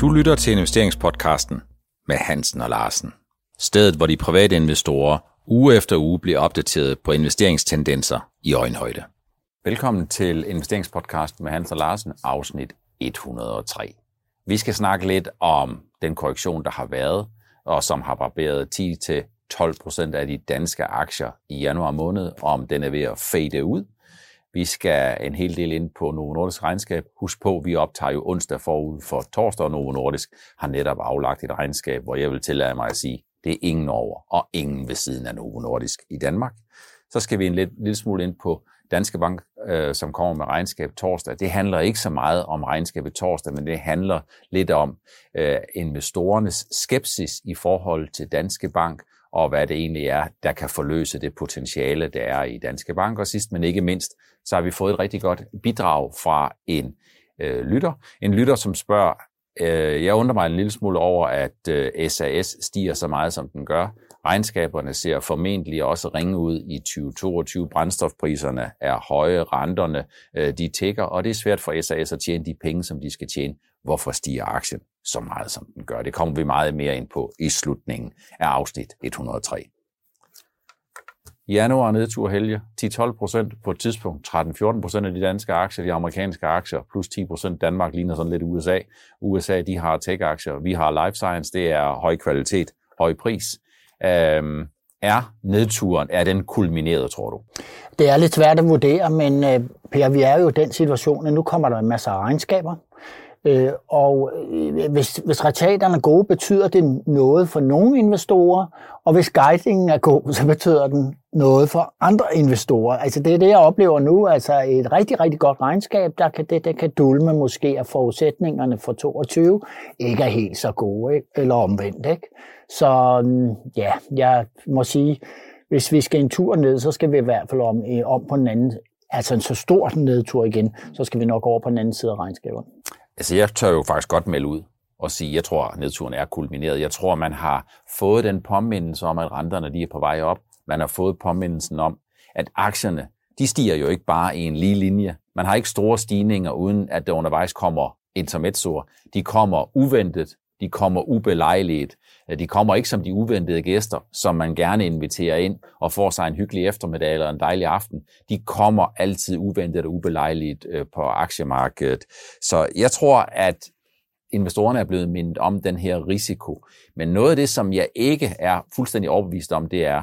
Du lytter til investeringspodcasten med Hansen og Larsen. Stedet, hvor de private investorer uge efter uge bliver opdateret på investeringstendenser i øjenhøjde. Velkommen til investeringspodcasten med Hansen og Larsen, afsnit 103. Vi skal snakke lidt om den korrektion, der har været, og som har barberet 10-12% af de danske aktier i januar måned, om den er ved at fade ud – vi skal en hel del ind på Novo Nordisk regnskab. Husk på, vi optager jo onsdag forud for torsdag, og Novo Nordisk har netop aflagt et regnskab, hvor jeg vil tillade mig at sige, det er ingen over og ingen ved siden af Novo Nordisk i Danmark. Så skal vi en lidt, lille smule ind på Danske Bank, øh, som kommer med regnskab torsdag. Det handler ikke så meget om regnskabet torsdag, men det handler lidt om øh, investorernes skepsis i forhold til Danske Bank, og hvad det egentlig er, der kan forløse det potentiale, der er i Danske Bank. Og sidst, men ikke mindst, så har vi fået et rigtig godt bidrag fra en øh, lytter. En lytter, som spørger, øh, jeg undrer mig en lille smule over, at øh, SAS stiger så meget, som den gør. Regnskaberne ser formentlig også ringe ud i 2022. Brændstofpriserne er høje, renterne øh, de tækker, og det er svært for SAS at tjene de penge, som de skal tjene. Hvorfor stiger aktien så meget, som den gør? Det kommer vi meget mere ind på i slutningen af afsnit 103. I januar nedtur helge 10-12 procent på et tidspunkt, 13-14 procent af de danske aktier, de amerikanske aktier, plus 10 procent. Danmark ligner sådan lidt USA. USA, de har tech-aktier, vi har life science, det er høj kvalitet, høj pris. Øhm, er nedturen, er den kulmineret, tror du? Det er lidt svært at vurdere, men øh, Per, vi er jo i den situation, at nu kommer der en masse regnskaber. Øh, og øh, hvis, hvis resultaterne er gode, betyder det noget for nogle investorer, og hvis guidingen er god, så betyder den noget for andre investorer. Altså det er det, jeg oplever nu, altså et rigtig, rigtig godt regnskab, der kan, det, det kan dulme måske, at forudsætningerne for 22 ikke er helt så gode, ikke? eller omvendt. Ikke? Så mm, ja, jeg må sige, hvis vi skal en tur ned, så skal vi i hvert fald om, øh, om på den anden, altså en så stor nedtur igen, så skal vi nok over på den anden side af regnskaberne. Altså, jeg tør jo faktisk godt melde ud og sige, jeg tror, nedturen er kulmineret. Jeg tror, man har fået den påmindelse om, at renterne de er på vej op. Man har fået påmindelsen om, at aktierne, de stiger jo ikke bare i en lige linje. Man har ikke store stigninger, uden at der undervejs kommer intermezzoer. De kommer uventet, de kommer ubelejligt. Øh, de kommer ikke som de uventede gæster, som man gerne inviterer ind og får sig en hyggelig eftermiddag eller en dejlig aften. De kommer altid uventet og ubelejligt øh, på aktiemarkedet. Så jeg tror, at investorerne er blevet mindet om den her risiko. Men noget af det, som jeg ikke er fuldstændig overbevist om, det er,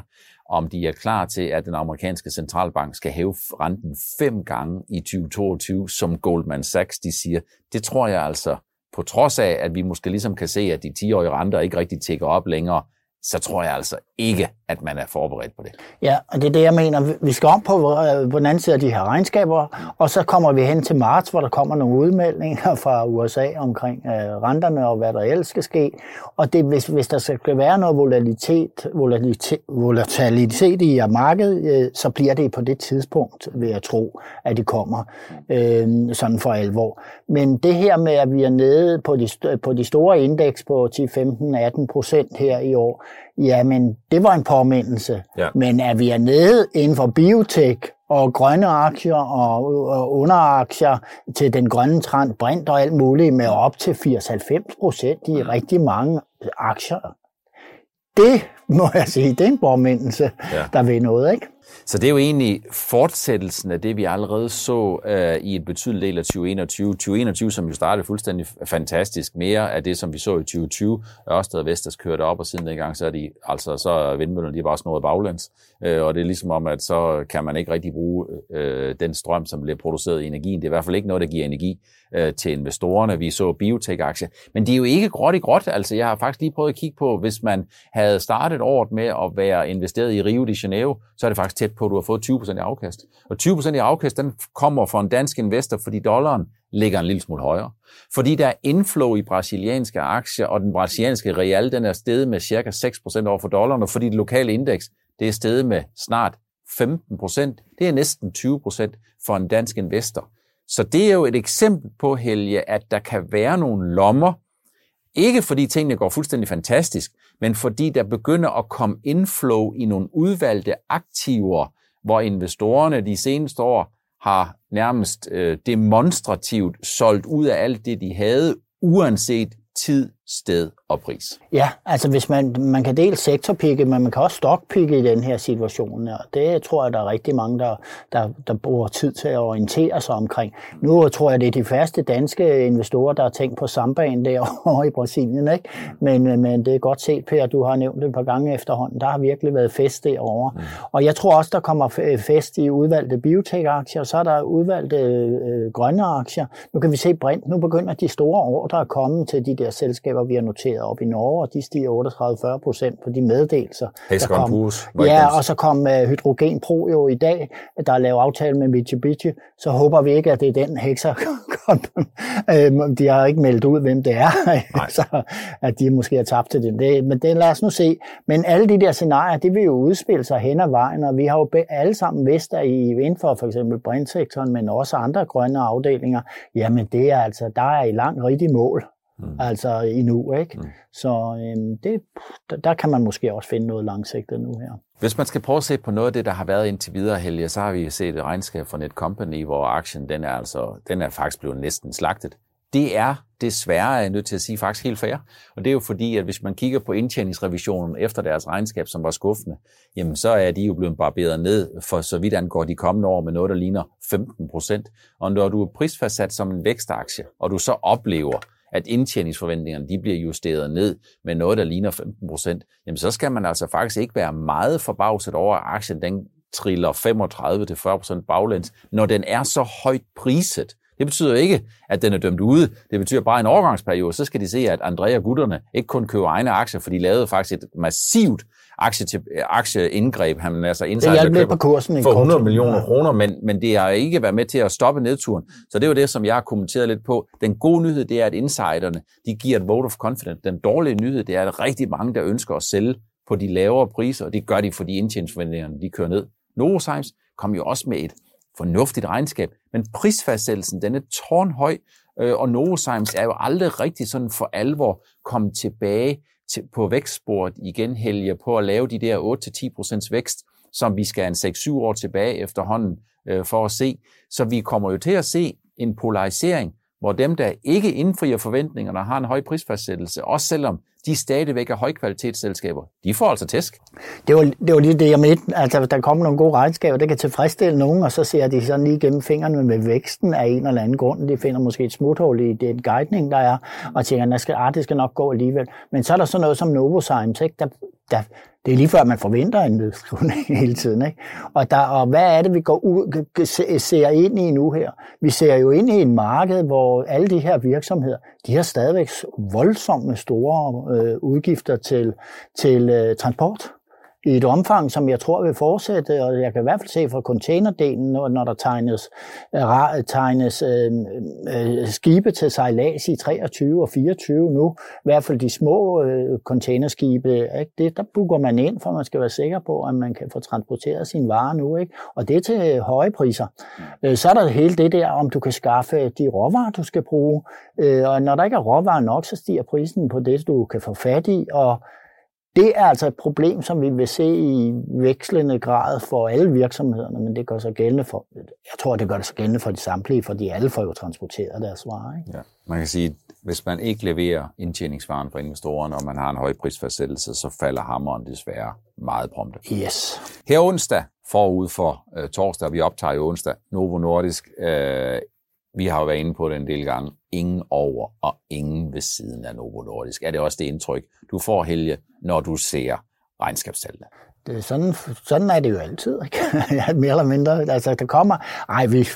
om de er klar til, at den amerikanske centralbank skal hæve renten fem gange i 2022, som Goldman Sachs de siger. Det tror jeg altså på trods af, at vi måske ligesom kan se, at de 10-årige renter ikke rigtig tækker op længere, så tror jeg altså ikke, at man er forberedt på det. Ja, og det er det, jeg mener. Vi skal om på, på den anden side af de her regnskaber, og så kommer vi hen til marts, hvor der kommer nogle udmeldinger fra USA omkring øh, renterne og hvad der ellers skal ske. Og det, hvis, hvis der skal være noget volatilitet, volatilitet, volatilitet i markedet, øh, så bliver det på det tidspunkt, vil jeg tro, at det kommer øh, sådan for alvor. Men det her med, at vi er nede på de, på de store indeks på 10, 15, 18 procent her i år, Jamen, det var en påmindelse. Ja. Men er vi er nede inden for biotek og grønne aktier og, og underaktier til den grønne trend, brint og alt muligt med op til 80-90 procent i mm. rigtig mange aktier. Det må jeg sige, det er en påmindelse, ja. der vil noget, ikke? Så det er jo egentlig fortsættelsen af det, vi allerede så øh, i et betydeligt del af 2021. 2021, som jo startede fuldstændig fantastisk. Mere af det, som vi så i 2020. Ørsted og Vestas kørte op, og siden dengang, så er de, altså, så er vindmøllerne de er bare snået baglæns. Øh, og det er ligesom om, at så kan man ikke rigtig bruge øh, den strøm, som bliver produceret i energien. Det er i hvert fald ikke noget, der giver energi øh, til investorerne. Vi så biotech-aktier. Men det er jo ikke gråt i gråt. Altså, jeg har faktisk lige prøvet at kigge på, hvis man havde startet året med at være investeret i Rio de Janeiro, så er det faktisk tæt på, at du har fået 20% i afkast. Og 20% i afkast, den kommer fra en dansk investor, fordi dollaren ligger en lille smule højere. Fordi der er inflow i brasilianske aktier, og den brasilianske real, den er steget med cirka 6% over for dollaren, og fordi det lokale indeks, det er steget med snart 15% Det er næsten 20% for en dansk investor. Så det er jo et eksempel på, Helge, at der kan være nogle lommer, ikke fordi tingene går fuldstændig fantastisk, men fordi der begynder at komme inflow i nogle udvalgte aktiver, hvor investorerne de seneste år har nærmest øh, demonstrativt solgt ud af alt det, de havde, uanset tid, sted og pris. Ja, altså hvis man, man kan dels sektorpikke, men man kan også stockpikke i den her situation. Og det tror jeg, der er rigtig mange, der, der, der bruger tid til at orientere sig omkring. Nu tror jeg, det er de første danske investorer, der har tænkt på samband derovre i Brasilien. Ikke? Men, men det er godt set, Per, du har nævnt det et par gange efterhånden. Der har virkelig været fest derovre. Mm. Og jeg tror også, der kommer fest i udvalgte biotech-aktier, og så er der udvalgte øh, grønne aktier. Nu kan vi se Brint, nu begynder de store ordre at komme til de der selskaber, vi har noteret op i Norge, og de stiger 38-40 procent på de meddelelser. der kom. Bruges, ja, og så kom uh, Hydrogen Pro jo i dag, der er lavet aftale med Mitsubishi, så håber vi ikke, at det er den hekser. Øhm, de har ikke meldt ud, hvem det er, så at de måske har tabt til det. det. Men det lad os nu se. Men alle de der scenarier, det vil jo udspille sig hen ad vejen, og vi har jo alle sammen vidst, at i inden for for eksempel brintsektoren, men også andre grønne afdelinger, jamen det er altså, der er i lang rigtig mål mm. altså i nu. Ikke? Mm. Så øhm, det, der kan man måske også finde noget langsigtet nu her. Hvis man skal prøve at se på noget af det, der har været indtil videre, Helge, så har vi set et regnskab fra Netcompany, hvor aktien den er, altså, den er faktisk blevet næsten slagtet. Det er desværre, er jeg nødt til at sige, faktisk helt fair. Og det er jo fordi, at hvis man kigger på indtjeningsrevisionen efter deres regnskab, som var skuffende, jamen så er de jo blevet barberet ned, for så vidt angår de kommende år med noget, der ligner 15 procent. Og når du er prisfastsat som en vækstaktie, og du så oplever, at indtjeningsforventningerne de bliver justeret ned med noget, der ligner 15 procent, jamen så skal man altså faktisk ikke være meget forbavset over, at aktien den triller 35-40 procent baglæns, når den er så højt priset. Det betyder ikke, at den er dømt ude. Det betyder bare en overgangsperiode. Så skal de se, at Andrea Gutterne ikke kun køber egne aktier, for de lavede faktisk et massivt aktie til, aktieindgreb. Han altså indsat det på kursen for 100 millioner kroner, men, men det har ikke været med til at stoppe nedturen. Så det er jo det, som jeg har kommenteret lidt på. Den gode nyhed, det er, at insiderne de giver et vote of confidence. Den dårlige nyhed, det er, at rigtig mange, der ønsker at sælge på de lavere priser, og det gør de, fordi indtjeningsforventningerne de kører ned. Novozymes kom jo også med et fornuftigt regnskab, men prisfastsættelsen, den er tårnhøj, øh, og Novozymes er jo aldrig rigtig sådan for alvor kommet tilbage til, på vækstsporet igen, Helge, på at lave de der 8-10% vækst, som vi skal en 6-7 år tilbage efterhånden øh, for at se. Så vi kommer jo til at se en polarisering, hvor dem, der ikke indfrier forventningerne, har en høj prisfastsættelse, også selvom de stadigvæk er højkvalitetsselskaber, de får altså tæsk. Det var, det var lige det, jeg mente. Altså, der kommer nogle gode regnskaber, det kan tilfredsstille nogen, og så ser de sådan lige gennem fingrene med væksten af en eller anden grund. De finder måske et smuthul i den guidning, der er, og tænker, at skal, ah, det skal nok gå alligevel. Men så er der sådan noget som Novozymes, ikke? Der, der, det er lige før, man forventer en nedskrivning hele tiden. Ikke? Og, der, og hvad er det, vi går ud, ser ind i nu her? Vi ser jo ind i en marked, hvor alle de her virksomheder, de har stadigvæk voldsomme store øh, udgifter til, til øh, transport i et omfang, som jeg tror vil fortsætte, og jeg kan i hvert fald se fra containerdelen, når der tegnes, øh, tegnes øh, øh, skibe til sejlads i 23 og 24 nu, i hvert fald de små øh, containerskibe, ikke? Det, der booker man ind, for man skal være sikker på, at man kan få transporteret sine varer nu, ikke? og det er til høje priser. Øh, så er der hele det der, om du kan skaffe de råvarer, du skal bruge, øh, og når der ikke er råvarer nok, så stiger prisen på det, du kan få fat i, og det er altså et problem, som vi vil se i vekslende grad for alle virksomhederne, men det gør sig gældende for, jeg tror, det gør det sig gældende for de samtlige, fordi alle får jo transporteret deres varer. Ikke? Ja. Man kan sige, hvis man ikke leverer indtjeningsvaren for investorerne, og man har en høj prisfastsættelse, så falder hammeren desværre meget prompte. Yes. Her onsdag, forud for øh, torsdag, vi optager i onsdag, Novo Nordisk øh, vi har jo været inde på det en del gange, ingen over og ingen ved siden af Novo Nordisk. Er det også det indtryk, du får, Helge, når du ser regnskabstallene? Det, sådan, sådan er det jo altid, ikke? mere eller mindre. Altså, der kommer... Ej, vi,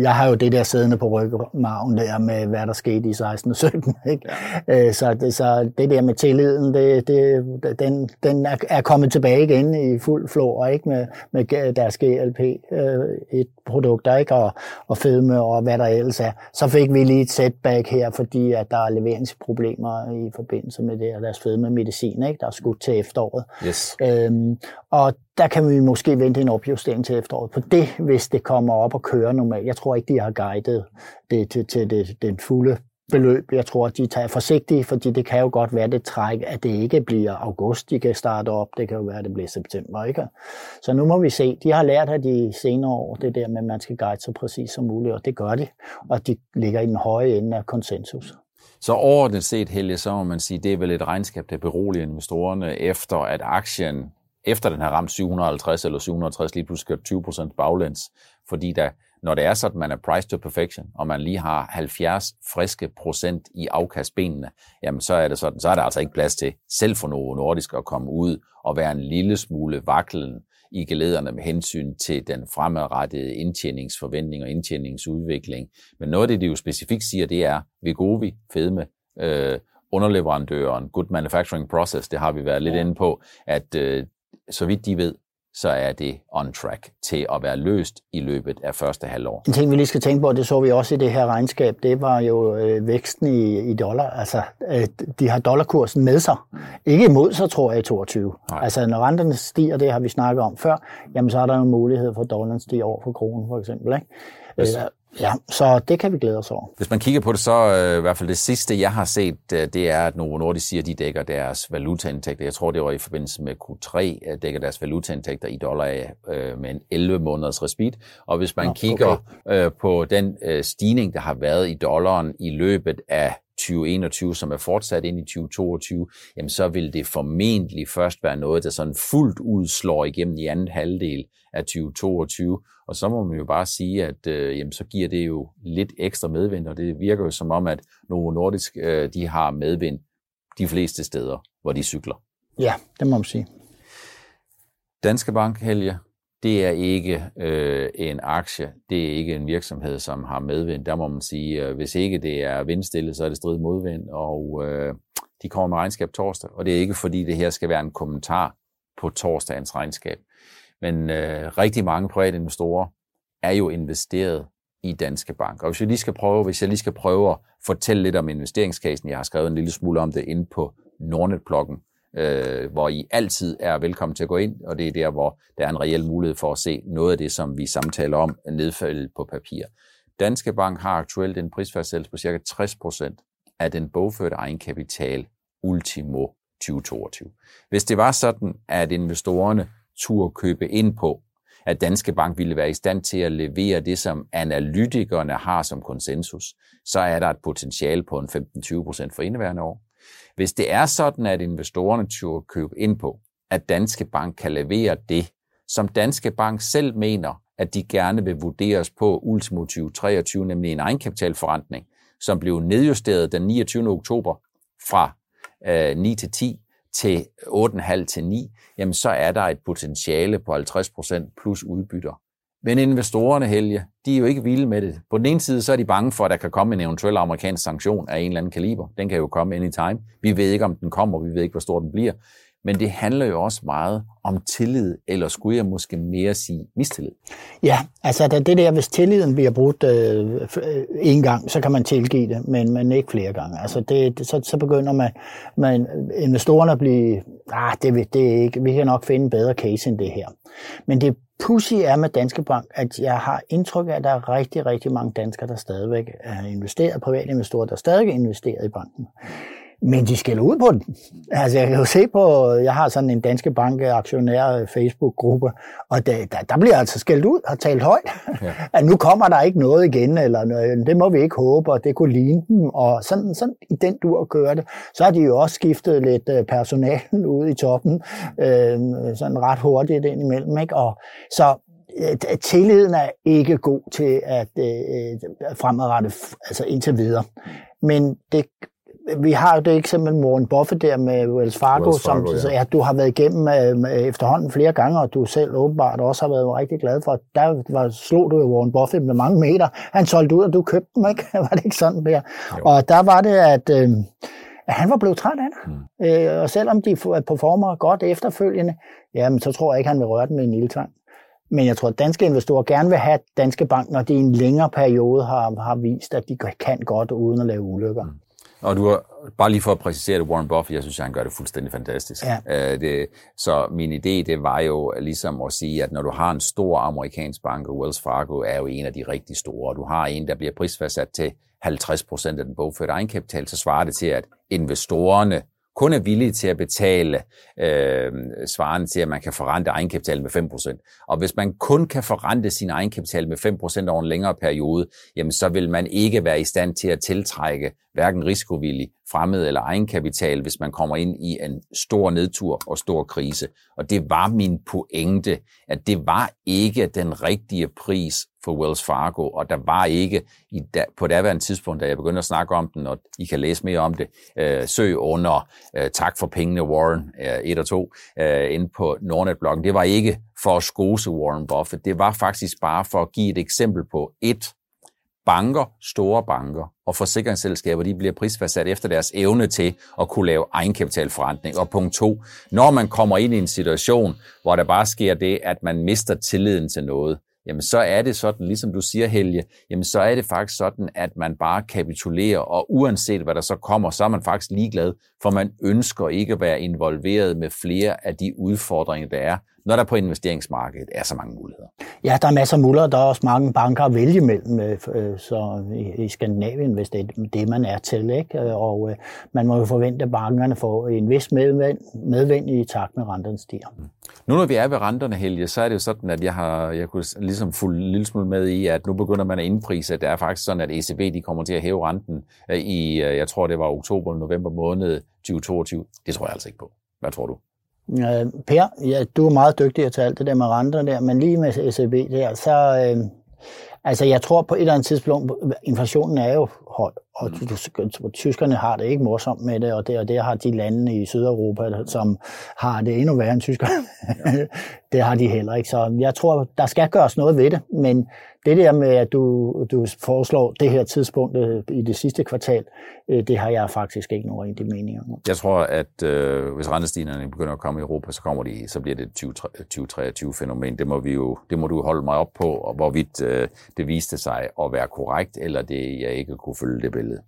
jeg har jo det der siddende på rygmarven der med, hvad der skete i 16 og 17, ikke? Ja. Øh, så, det, så det der med tilliden, det, det, den, den er, er kommet tilbage igen i fuld flor, ikke? Med, med deres GLP, øh, et produkt, ikke? Og, og fedme og hvad der ellers er. Så fik vi lige et setback her, fordi at der er leveringsproblemer i forbindelse med det, og deres fedme medicin, ikke? Der er skudt til efteråret. Yes. Øhm, og der kan vi måske vente en opjustering til efteråret på det, hvis det kommer op og kører normalt. Jeg tror ikke, de har guidet det til, til det, den fulde beløb. Jeg tror, at de tager forsigtigt, fordi det kan jo godt være det træk, at det ikke bliver august, de kan starte op. Det kan jo være, at det bliver september. Ikke? Så nu må vi se. De har lært af de senere år, det der med, at man skal guide så præcis som muligt, og det gør de. Og de ligger i den høje ende af konsensus. Så overordnet set, Helge, så må man sige, det er vel et regnskab, der beroliger investorerne efter, at aktien, efter den har ramt 750 eller 760, lige pludselig 20% baglæns, fordi der, når det er sådan, at man er price to perfection, og man lige har 70 friske procent i afkastbenene, jamen så er det sådan, så er der altså ikke plads til selv for Novo Nordisk at komme ud og være en lille smule vaklen i gelederne med hensyn til den fremadrettede indtjeningsforventning og indtjeningsudvikling. Men noget af det, de jo specifikt siger, det er Vegovi, fedme, øh, underleverandøren, good manufacturing process, det har vi været lidt inde på, at øh, så vidt de ved, så er det on track til at være løst i løbet af første halvår. En ting, vi lige skal tænke på, det så vi også i det her regnskab, det var jo øh, væksten i, i dollar. Altså, øh, de har dollarkursen med sig. Ikke imod sig, tror jeg, i 22. Nej. Altså, når renterne stiger, det har vi snakket om før, jamen så er der jo mulighed for, at dollaren stiger over for kronen, for eksempel. Ikke? Hvis, øh, Ja, så det kan vi glæde os over. Hvis man kigger på det, så øh, i hvert fald det sidste, jeg har set, øh, det er, at Novo Nordisk siger, at de dækker deres valutaindtægter. Jeg tror, det var i forbindelse med Q3, at dækker deres valutaindtægter i dollar af øh, med en 11 måneders respit. Og hvis man Nå, kigger okay. øh, på den øh, stigning, der har været i dollaren i løbet af 2021, som er fortsat ind i 2022, jamen så vil det formentlig først være noget, der sådan fuldt ud slår igennem i anden halvdel af 2022. Og så må man jo bare sige, at øh, jamen, så giver det jo lidt ekstra medvind, og det virker jo som om, at Novo Nordisk øh, de har medvind de fleste steder, hvor de cykler. Ja, det må man sige. Danske Bank, Helge, det er ikke øh, en aktie, det er ikke en virksomhed, som har medvind. Der må man sige, øh, hvis ikke det er vindstille, så er det strid modvind, og øh, de kommer med regnskab torsdag, og det er ikke fordi det her skal være en kommentar på torsdagens regnskab. Men øh, rigtig mange private investorer er jo investeret i Danske Bank. Og hvis jeg lige skal prøve, hvis jeg lige skal prøve at fortælle lidt om investeringskassen, jeg har skrevet en lille smule om det inde på Nordnet-bloggen, øh, hvor I altid er velkommen til at gå ind, og det er der, hvor der er en reel mulighed for at se noget af det, som vi samtaler om, nedfældet på papir. Danske Bank har aktuelt en prisfærdsættelse på ca. 60% af den bogførte egenkapital ultimo 2022. Hvis det var sådan, at investorerne turde købe ind på, at Danske Bank ville være i stand til at levere det, som analytikerne har som konsensus, så er der et potentiale på en 15-20% for indeværende år. Hvis det er sådan, at investorerne tør købe ind på, at Danske Bank kan levere det, som Danske Bank selv mener, at de gerne vil vurderes på ultimo 2023, nemlig en egenkapitalforrentning, som blev nedjusteret den 29. oktober fra øh, 9 til 10 til 8,5 til 9, jamen så er der et potentiale på 50% plus udbytter. Men investorerne, Helge, de er jo ikke vilde med det. På den ene side, så er de bange for, at der kan komme en eventuel amerikansk sanktion af en eller anden kaliber. Den kan jo komme anytime. Vi ved ikke, om den kommer, vi ved ikke, hvor stor den bliver. Men det handler jo også meget om tillid, eller skulle jeg måske mere sige mistillid? Ja, altså det der, hvis tilliden bliver brudt øh, øh, en gang, så kan man tilgive det, men, men ikke flere gange. Altså det, så, så begynder man, man investorerne at blive, ah, det, det er ikke, vi kan nok finde en bedre case end det her. Men det pussy er med Danske Bank, at jeg har indtryk af, at der er rigtig, rigtig mange danskere, der stadigvæk er investeret, private investorer, der stadig er investeret i banken. Men de skælder ud på den. Altså, jeg kan jo se på, jeg har sådan en Danske Bank aktionær Facebook-gruppe, og der, der, der bliver altså skældt ud og talt højt, ja. at nu kommer der ikke noget igen, eller noget, det må vi ikke håbe, og det kunne ligne dem, og sådan, sådan i den dur kører det. Så har de jo også skiftet lidt øh, personal ud i toppen, øh, sådan ret hurtigt ind imellem, ikke? Og så øh, tilliden er ikke god til at øh, fremadrette, altså indtil videre. Men det vi har jo det eksempel Warren Buffett der med Wells Fargo, Wells Fargo som ja. ja, du har været igennem øh, efterhånden flere gange, og du selv åbenbart også har været rigtig glad for. Der var, slog du jo Warren Buffett med mange meter. Han solgte ud, og du købte dem, ikke? var det ikke sådan der? Jo. Og der var det, at... Øh, at han var blevet træt af det. Mm. Øh, og selvom de performer godt efterfølgende, jamen, så tror jeg ikke, han vil røre den med en ildtang. Men jeg tror, at danske investorer gerne vil have Danske Bank, når de i en længere periode har, har vist, at de kan godt uden at lave ulykker. Mm. Og du har, bare lige for at præcisere det, Warren Buffett, jeg synes, han gør det fuldstændig fantastisk. Ja. Uh, det, så min idé, det var jo ligesom at sige, at når du har en stor amerikansk bank, og Wells Fargo er jo en af de rigtig store, og du har en, der bliver prisfastsat til 50 procent af den bogførte egenkapital, så svarer det til, at investorerne kun er villige til at betale øh, svarende til, at man kan forrente egenkapital med 5%. Og hvis man kun kan forrente sin egenkapital med 5% over en længere periode, jamen så vil man ikke være i stand til at tiltrække hverken risikovillig fremmed eller egenkapital, hvis man kommer ind i en stor nedtur og stor krise. Og det var min pointe, at det var ikke den rigtige pris for Wells Fargo, og der var ikke i da, på daværende tidspunkt, da jeg begyndte at snakke om den, og I kan læse mere om det, øh, søg under øh, Tak for pengene Warren øh, 1 og 2 øh, inde på Nordnet-bloggen. Det var ikke for at skose Warren Buffett, det var faktisk bare for at give et eksempel på et, banker, store banker og forsikringsselskaber, de bliver prisfastsat efter deres evne til at kunne lave egenkapitalforretning. Og punkt to, når man kommer ind i en situation, hvor der bare sker det, at man mister tilliden til noget, jamen så er det sådan, ligesom du siger, Helge, jamen så er det faktisk sådan, at man bare kapitulerer, og uanset hvad der så kommer, så er man faktisk ligeglad, for man ønsker ikke at være involveret med flere af de udfordringer, der er, når der på investeringsmarkedet er så mange muligheder. Ja, der er masser af muligheder. Der er også mange banker at vælge mellem øh, øh, så i, Skandinavien, hvis det er det, man er til. Ikke? Og øh, man må jo forvente, at bankerne får en vis medvind, medvind i takt med renterne stiger. Mm. Nu når vi er ved renterne, Helge, så er det jo sådan, at jeg har jeg kunne ligesom fuldt en lille smule med i, at nu begynder man at indprise, at det er faktisk sådan, at ECB de kommer til at hæve renten i, jeg tror det var oktober november måned 2022. Det tror jeg altså ikke på. Hvad tror du? Øh, per, ja, du er meget dygtig til alt det der med renter der, men lige med ECB der, så... Øh, altså, jeg tror på et eller andet tidspunkt, inflationen er jo høj, og mm. tyskerne har det ikke morsomt med det, og det, og det har de lande i Sydeuropa, som har det endnu værre end tyskerne. Ja. det har de heller ikke. Så jeg tror, der skal gøres noget ved det, men det der med, at du, du foreslår det her tidspunkt øh, i det sidste kvartal, øh, det har jeg faktisk ikke nogen rigtig mening om. Jeg tror, at øh, hvis rentestignerne begynder at komme i Europa, så, kommer de, så bliver det et 2023-fænomen. Det må, vi jo, det må du holde mig op på, og hvorvidt øh, det viste sig at være korrekt, eller det jeg ikke kunne følge det billede.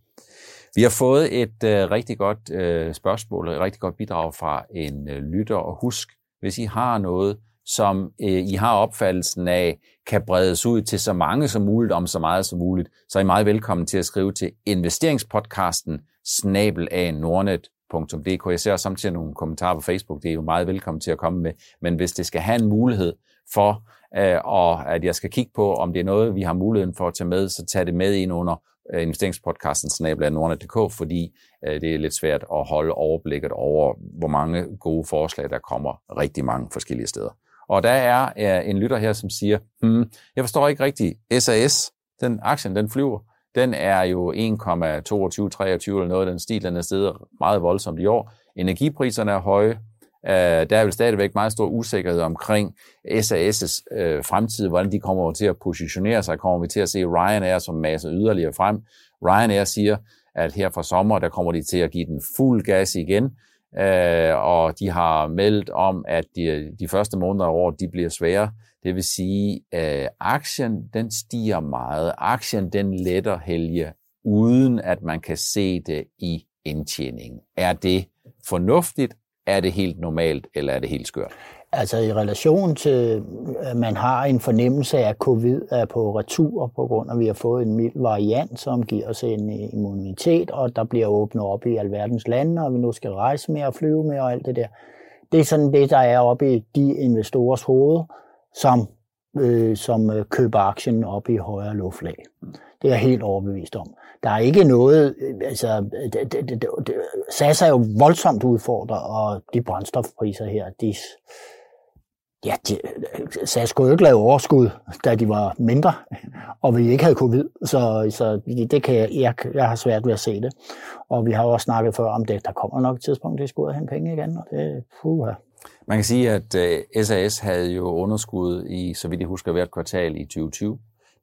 Vi har fået et øh, rigtig godt øh, spørgsmål, et rigtig godt bidrag fra en øh, lytter, og husk, hvis I har noget, som øh, I har opfattelsen af, kan bredes ud til så mange som muligt, om så meget som muligt, så er I meget velkommen til at skrive til investeringspodcasten snabel af nordnet.dk. Jeg ser også samtidig nogle kommentarer på Facebook, det er jo meget velkommen til at komme med, men hvis det skal have en mulighed for, øh, og at jeg skal kigge på, om det er noget, vi har muligheden for at tage med, så tag det med ind under øh, investeringspodcasten snabel af nordnet.dk, fordi øh, det er lidt svært at holde overblikket over, hvor mange gode forslag, der kommer rigtig mange forskellige steder. Og der er øh, en lytter her, som siger, hmm, jeg forstår ikke rigtigt, SAS, den aktien, den flyver, den er jo 1,22, 23 eller noget af den stil, den er steget meget voldsomt i år. Energipriserne er høje, øh, der er vel stadigvæk meget stor usikkerhed omkring SAS' øh, fremtid, hvordan de kommer til at positionere sig. Kommer vi til at se Ryanair som masser yderligere frem. Ryanair siger, at her fra sommer, der kommer de til at give den fuld gas igen øh, og de har meldt om, at de, de første måneder af året, de bliver svære. Det vil sige, at øh, aktien den stiger meget. Aktien den letter helge, uden at man kan se det i indtjeningen. Er det fornuftigt? Er det helt normalt, eller er det helt skørt? Altså i relation til, at man har en fornemmelse af, at covid er på retur, på grund af, at vi har fået en mild variant, som giver os en immunitet, og der bliver åbnet op i alverdens lande, og vi nu skal rejse mere og flyve mere og alt det der. Det er sådan det, der er oppe i de investorers hoved, som, øh, som øh, køber aktien op i højere luftlag. Det er jeg helt overbevist om. Der er ikke noget, øh, altså, det, det, det, det, SAS er jo voldsomt udfordret, og de brændstofpriser her, de, Ja, de, øh, SAS skulle jo ikke lave overskud, da de var mindre, og vi ikke havde covid, så, så det kan jeg, jeg, jeg har svært ved at se det. Og vi har også snakket før om det, der kommer nok et tidspunkt, det skulle have penge igen, og det puha. Man kan sige, at øh, SAS havde jo underskud i, så vidt jeg husker, hvert kvartal i 2020.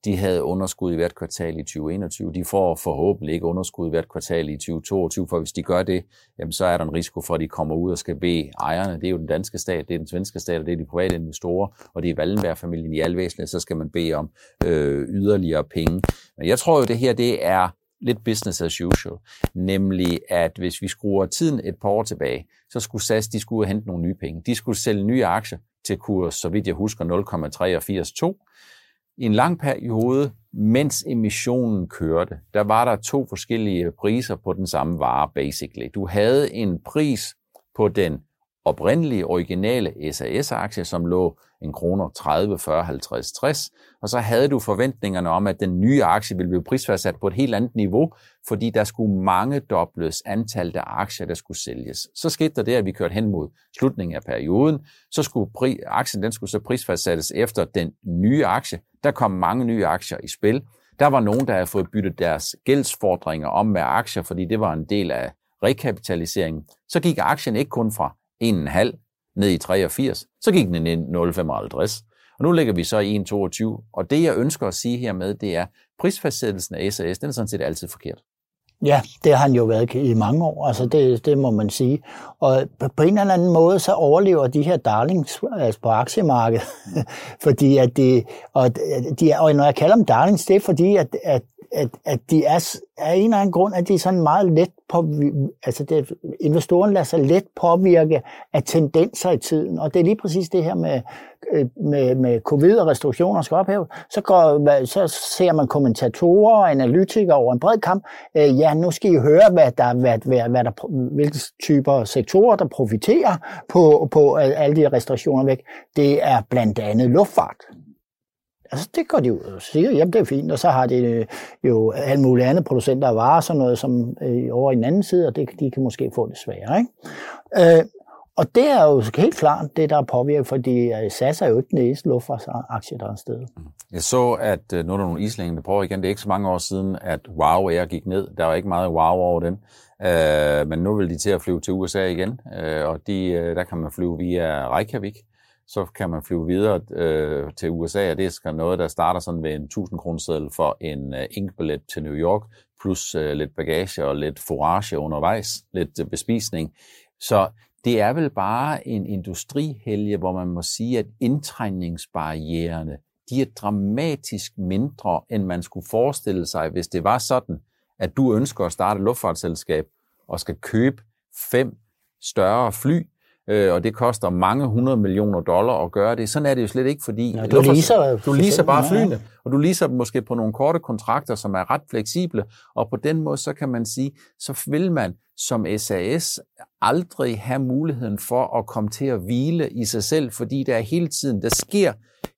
De havde underskud i hvert kvartal i 2021. De får forhåbentlig ikke underskud i hvert kvartal i 2022, for hvis de gør det, jamen så er der en risiko for, at de kommer ud og skal bede ejerne. Det er jo den danske stat, det er den svenske stat, og det er de private investorer, og det er Wallenberg-familien i alvæsenet, så skal man bede om øh, yderligere penge. Men jeg tror jo, det her det er lidt business as usual, nemlig at hvis vi skruer tiden et par år tilbage, så skulle SAS, de skulle hente nogle nye penge. De skulle sælge nye aktier til kurs, så vidt jeg husker, 0,382 i en lang periode, mens emissionen kørte, der var der to forskellige priser på den samme vare, basically. Du havde en pris på den oprindelige, originale SAS-aktie, som lå en kroner 30, 40, 50, 60, og så havde du forventningerne om, at den nye aktie ville blive prisfastsat på et helt andet niveau, fordi der skulle mange dobles antal af aktier, der skulle sælges. Så skete der det, at vi kørte hen mod slutningen af perioden, så skulle pri, aktien den skulle så prisfastsættes efter den nye aktie. Der kom mange nye aktier i spil. Der var nogen, der havde fået byttet deres gældsfordringer om med aktier, fordi det var en del af rekapitaliseringen. Så gik aktien ikke kun fra 1,5 ned i 83, så gik den ned 0,55. Og nu ligger vi så i 1,22. Og det, jeg ønsker at sige hermed, det er, prisfastsættelsen af SAS, den er sådan set altid forkert. Ja, det har han jo været i mange år, altså det, det må man sige. Og på en eller anden måde, så overlever de her darlings altså på aktiemarkedet, fordi at det, og, de, og når jeg kalder dem darlings, det er fordi, at, at at, at de er af en eller anden grund, at de er sådan meget let på, altså det, investoren lader sig let påvirke af tendenser i tiden, og det er lige præcis det her med, øh, med, med covid og restriktioner skal ophæve, så, går, så ser man kommentatorer og analytikere over en bred kamp, øh, ja, nu skal I høre, hvad der, hvad, hvad, hvad der, hvilke typer sektorer, der profiterer på, på alle de restriktioner væk. Det er blandt andet luftfart. Altså, det går de ud og siger, jamen det er fint, og så har de øh, jo alle mulige andre producenter af varer, sådan noget som øh, over i den anden side, og det, de kan måske få det sværere. Ikke? Øh, og det er jo helt klart det, der er påvirket, fordi øh, SAS er jo ikke den eneste luftfartsaktie, der er sted. Mm. Jeg så, at øh, nu er der nogle islænger, der prøver igen. Det er ikke så mange år siden, at Wow Air gik ned. Der var ikke meget wow over dem. Øh, men nu vil de til at flyve til USA igen, øh, og de, der kan man flyve via Reykjavik så kan man flyve videre øh, til USA, og det er noget, der starter sådan ved en 1000 kroner for en øh, inkbillet til New York, plus øh, lidt bagage og lidt forage undervejs, lidt øh, bespisning. Så det er vel bare en industrihelge, hvor man må sige, at indtrængningsbarriererne, de er dramatisk mindre, end man skulle forestille sig, hvis det var sådan, at du ønsker at starte et luftfartsselskab og skal købe fem større fly, øh, og det koster mange hundrede millioner dollar at gøre det. Sådan er det jo slet ikke, fordi ja, du, leaser, du leaser bare flyene, og du leaser dem måske på nogle korte kontrakter, som er ret fleksible, og på den måde, så kan man sige, så vil man som SAS aldrig have muligheden for at komme til at hvile i sig selv, fordi der er hele tiden, der sker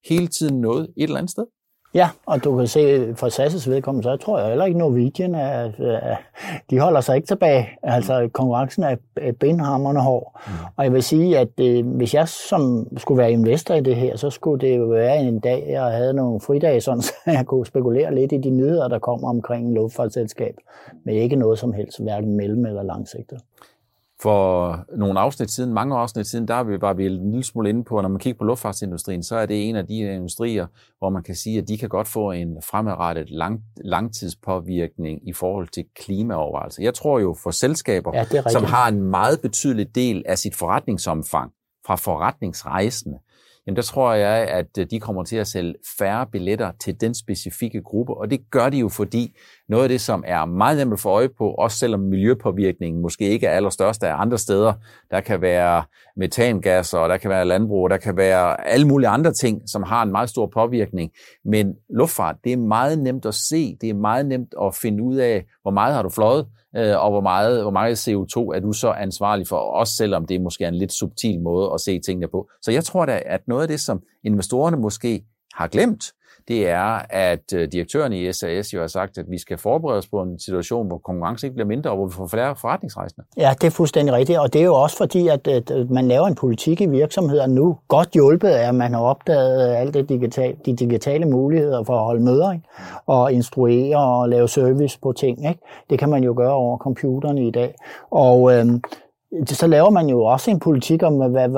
hele tiden noget et eller andet sted. Ja, og du kan se for SAS' vedkommende, så tror jeg heller ikke, Norwegian er, er, de holder sig ikke tilbage. Altså konkurrencen er benhammerne hård. Mm. Og jeg vil sige, at øh, hvis jeg som skulle være investor i det her, så skulle det jo være en dag, jeg havde nogle fridage, sådan, så jeg kunne spekulere lidt i de nyheder, der kommer omkring luftfartsselskab, men ikke noget som helst, hverken mellem- eller langsigtet. For nogle afsnit siden, mange afsnit siden, der var vi en lille smule inde på, at når man kigger på luftfartsindustrien, så er det en af de industrier, hvor man kan sige, at de kan godt få en fremadrettet lang, langtidspåvirkning i forhold til klimaovervejelser. Jeg tror jo for selskaber, ja, som har en meget betydelig del af sit forretningsomfang fra forretningsrejsende, jamen der tror jeg, at øh, de kommer til at sælge færre billetter til den specifikke gruppe, og det gør de jo, fordi noget af det, som er meget nemt at få øje på, også selvom miljøpåvirkningen måske ikke er allerstørst af andre steder, der kan være metangasser, og der kan være landbrug, og der kan være alle mulige andre ting, som har en meget stor påvirkning. Men luftfart, det er meget nemt at se, det er meget nemt at finde ud af, hvor meget har du fløjet, øh, og hvor meget, hvor meget CO2 er du så ansvarlig for, også selvom det måske er en lidt subtil måde at se tingene på. Så jeg tror da, at noget af det, som investorerne måske har glemt, det er, at øh, direktøren i SAS jo har sagt, at vi skal forberede os på en situation, hvor konkurrence ikke bliver mindre, og hvor vi får flere forretningsrejsende. Ja, det er fuldstændig rigtigt, og det er jo også fordi, at, at man laver en politik i virksomheder nu, godt hjulpet af, at man har opdaget alle det digitale, de digitale muligheder for at holde møder, ikke? og instruere og lave service på ting. Ikke? Det kan man jo gøre over computerne i dag. Og øhm, så laver man jo også en politik om,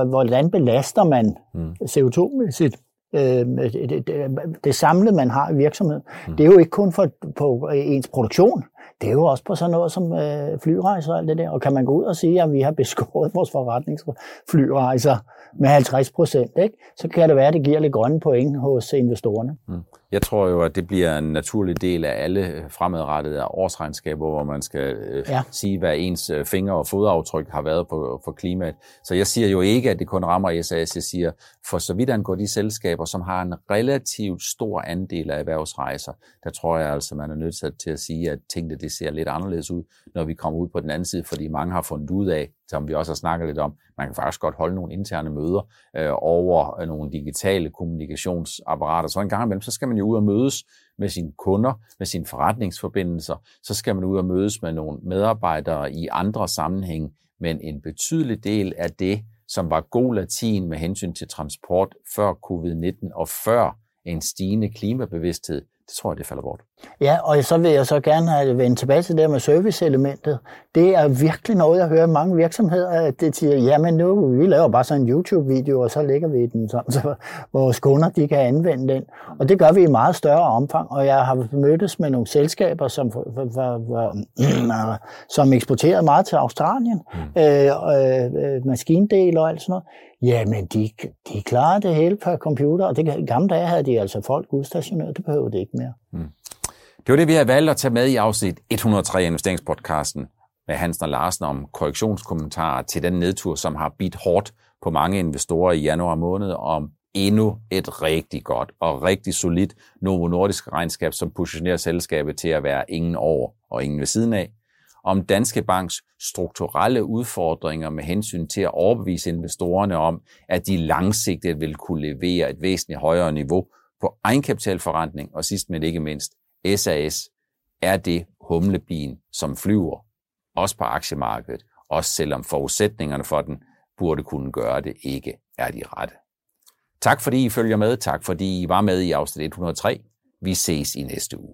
hvordan belaster man mm. CO2-mæssigt øh, det, det, det samlede, man har i virksomheden. Mm. Det er jo ikke kun for, på ens produktion, det er jo også på sådan noget som øh, flyrejser og alt det der. Og kan man gå ud og sige, at vi har beskåret vores forretningsflyrejser med 50 procent, så kan det være, at det giver lidt grønne point hos investorerne. Mm. Jeg tror jo, at det bliver en naturlig del af alle fremadrettede årsregnskaber, hvor man skal øh, ja. sige, hvad ens øh, finger- og fodaftryk har været på, for klimaet. Så jeg siger jo ikke, at det kun rammer SAS. Jeg siger, for så vidt angår de selskaber, som har en relativt stor andel af erhvervsrejser, der tror jeg altså, man er nødt til at sige, at tingene det ser lidt anderledes ud, når vi kommer ud på den anden side, fordi mange har fundet ud af, som vi også har snakket lidt om, man kan faktisk godt holde nogle interne møder øh, over øh, nogle digitale kommunikationsapparater. Så en gang imellem, så skal man jo ud og mødes med sine kunder, med sine forretningsforbindelser, så skal man ud og mødes med nogle medarbejdere i andre sammenhæng, men en betydelig del af det, som var god latin med hensyn til transport før covid-19 og før en stigende klimabevidsthed, det tror jeg, det falder bort. Ja, og så vil jeg så gerne have vendt tilbage til det med serviceelementet. Det er virkelig noget, jeg hører mange virksomheder, at det siger, jamen nu, vi laver bare sådan en YouTube-video, og så lægger vi den sådan, så vores kunder de kan anvende den. Og det gør vi i meget større omfang, og jeg har mødtes med nogle selskaber, som, for, for, for, som eksporterede meget til Australien, mm. øh, øh, maskindel og alt sådan noget. Jamen, de, de klarer det hele på computer, og det, gamle dage havde de altså folk udstationeret, det behøver det ikke mere. Mm. Det var det, vi har valgt at tage med i afsnit 103 af investeringspodcasten med Hansen og Larsen om korrektionskommentarer til den nedtur, som har bidt hårdt på mange investorer i januar måned, om endnu et rigtig godt og rigtig solidt Novo Nordisk regnskab, som positionerer selskabet til at være ingen over og ingen ved siden af, om Danske Banks strukturelle udfordringer med hensyn til at overbevise investorerne om, at de langsigtet vil kunne levere et væsentligt højere niveau på egenkapitalforretning, og sidst men ikke mindst, SAS er det humlebien, som flyver, også på aktiemarkedet, også selvom forudsætningerne for den burde kunne gøre det ikke er de rette. Tak fordi I følger med. Tak fordi I var med i afsnit 103. Vi ses i næste uge.